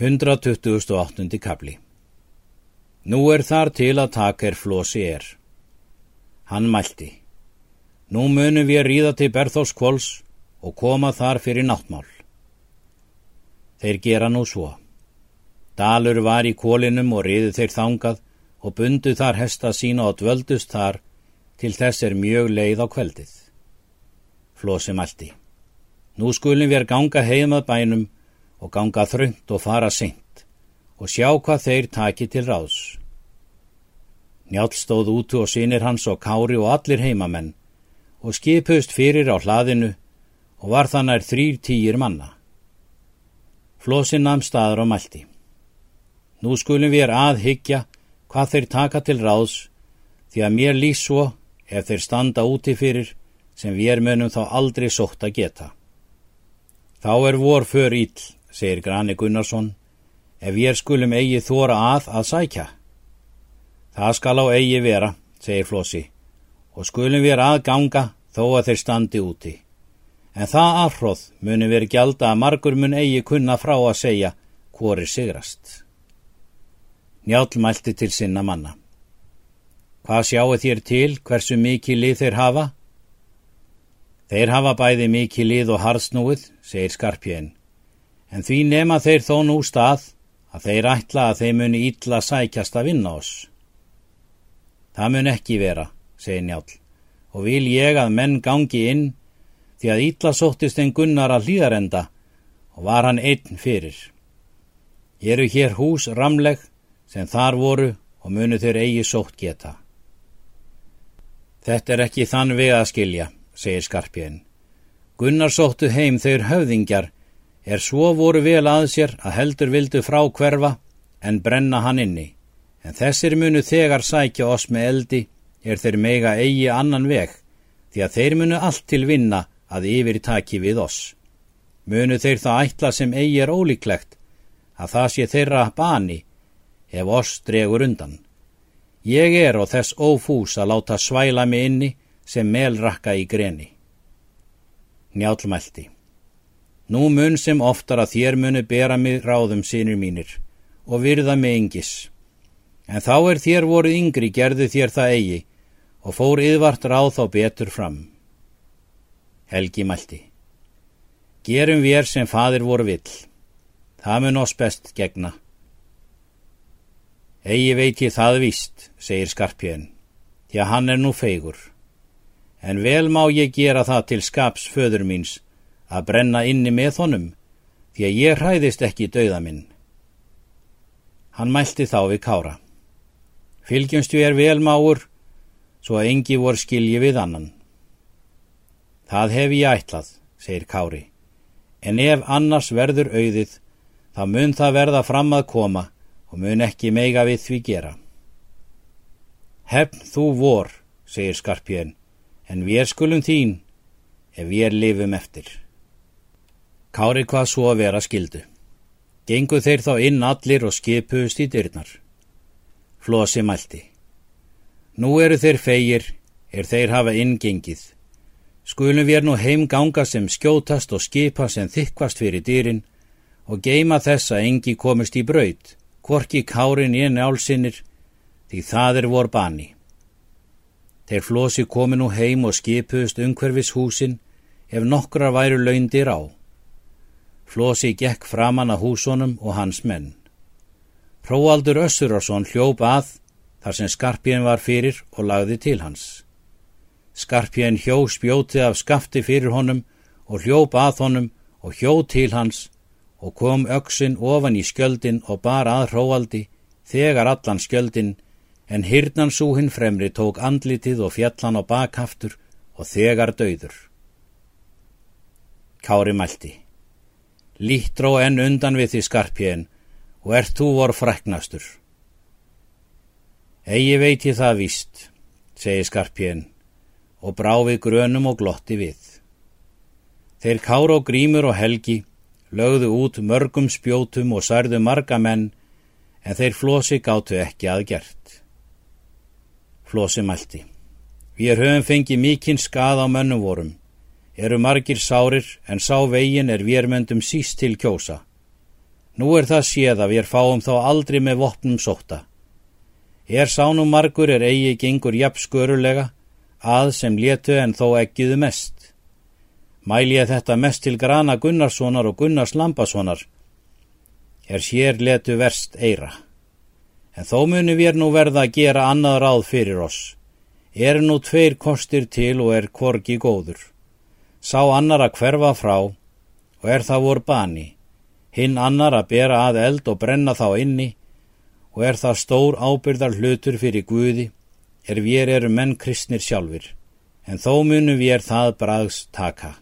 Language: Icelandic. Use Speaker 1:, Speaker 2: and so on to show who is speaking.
Speaker 1: 128. kapli Nú er þar til að taka er flosi er. Hann mælti. Nú munum við ríða til Berþóskvóls og koma þar fyrir náttmál. Þeir gera nú svo. Dalur var í kólinum og riðu þeir þangað og bundu þar hesta sína og dvöldust þar til þess er mjög leið á kveldið. Flosi mælti. Nú skulum við ganga heimað bænum og ganga þröngt og fara seint og sjá hvað þeir taki til ráðs. Njál stóð útu og sinir hans og kári og allir heimamenn og skipust fyrir á hlaðinu og var þannig þrýr týjir manna. Flósinn namn staður á mælti. Nú skulum við aðhyggja hvað þeir taka til ráðs því að mér lýs svo ef þeir standa úti fyrir sem við munum þá aldrei sótt að geta. Þá er vor för íll segir Grani Gunnarsson, ef ég skulum eigi þóra að að sækja. Það skal á eigi vera, segir Flossi, og skulum við að ganga þó að þeir standi úti. En það afhróð muni verið gjalda að margur mun eigi kunna frá að segja hvori sigrast. Njál mælti til sinna manna. Hvað sjáu þér til hversu mikið lið þeir hafa? Þeir hafa bæði mikið lið og hardsnúið, segir Skarpjén, en því nema þeir þó nú stað að þeir ætla að þeir muni ítla sækjast að vinna oss. Það mun ekki vera, segir Njál, og vil ég að menn gangi inn því að ítla sóttist en gunnar að hlýðarenda og var hann einn fyrir. Ég eru hér hús ramleg sem þar voru og munu þeir eigi sótt geta. Þetta er ekki þann vega að skilja, segir Skarpjén. Gunnar sóttu heim þeir höfðingjar er svo voru vel að sér að heldur vildu frá hverfa en brenna hann inni, en þessir munu þegar sækja oss með eldi er þeir mega eigi annan veg, því að þeir munu allt til vinna að yfir taki við oss. Munu þeir það ætla sem eigi er ólíklegt, að það sé þeirra bani, ef oss dregur undan. Ég er og þess ófús að láta svæla mig inni sem melrakka í greni. Njálmælti. Nú mun sem oftar að þér muni bera mig ráðum sínir mínir og virða mig yngis. En þá er þér voruð yngri gerðu þér það eigi og fór yðvart ráð þá betur fram. Helgi mælti. Gerum við sem fadir voru vill. Það mun oss best gegna. Egi veit ég það víst, segir Skarpjön, því að hann er nú feigur. En vel má ég gera það til skaps föður míns að brenna inni með honum, því að ég hræðist ekki dauða minn. Hann mælti þá við kára. Fylgjumstu er velmáur, svo að engi vor skilji við annan. Það hef ég ætlað, segir kári, en ef annars verður auðið, þá mun það verða fram að koma og mun ekki meiga við því gera. Hefn þú vor, segir skarpjön, en við skulum þín, ef við lifum eftir. Kári hvað svo að vera skildu. Gengu þeir þá inn allir og skipuðust í dyrnar. Flosi mælti. Nú eru þeir feigir, er þeir hafa inngengið. Skulum við nú heimganga sem skjótast og skipa sem þykvast fyrir dýrin og geima þess að engi komist í braud, hvorki kárin í enni álsinnir, því það er vor bani. Þeir flosi komi nú heim og skipuðust umhverfis húsin ef nokkra væru laundir á. Flósi gekk framann að húsónum og hans menn. Hróaldur Össurarsson hljóp að þar sem Skarpjén var fyrir og lagði til hans. Skarpjén hjó spjóti af skafti fyrir honum og hljóp að honum og hjó til hans og kom öksin ofan í skjöldin og bar að hróaldi þegar allan skjöldin en hirnansúhinn fremri tók andlitið og fjallan á bakhaftur og þegar döður. Kári mælti. Líttró enn undan við því skarpjén og ert þú vor fræknastur. Egi veit ég það víst, segi skarpjén og brá við grönum og glotti við. Þeir kára og grímur og helgi lögðu út mörgum spjótum og særðu marga menn en þeir flosi gáttu ekki aðgjert. Flosi mælti. Við höfum fengið mikinn skað á mönnum vorum eru margir sárir en sá vegin er vérmöndum síst til kjósa. Nú er það séð að við fáum þá aldrei með vopnum sóta. Er sánum margur er eigi gengur jafn skörulega, að sem letu en þó ekkiðu mest. Mæl ég þetta mest til grana Gunnarssonar og Gunnars Lambassonar, er sér letu verst eira. En þó muni við nú verða að gera annað ráð fyrir oss. Er nú tveir kostir til og er korgi góður. Sá annar að hverfa frá og er það vor bani. Hinn annar að bera að eld og brenna þá inni og er það stór ábyrðar hlutur fyrir Guði er við erum menn kristnir sjálfur en þó munum við er það braðs taka.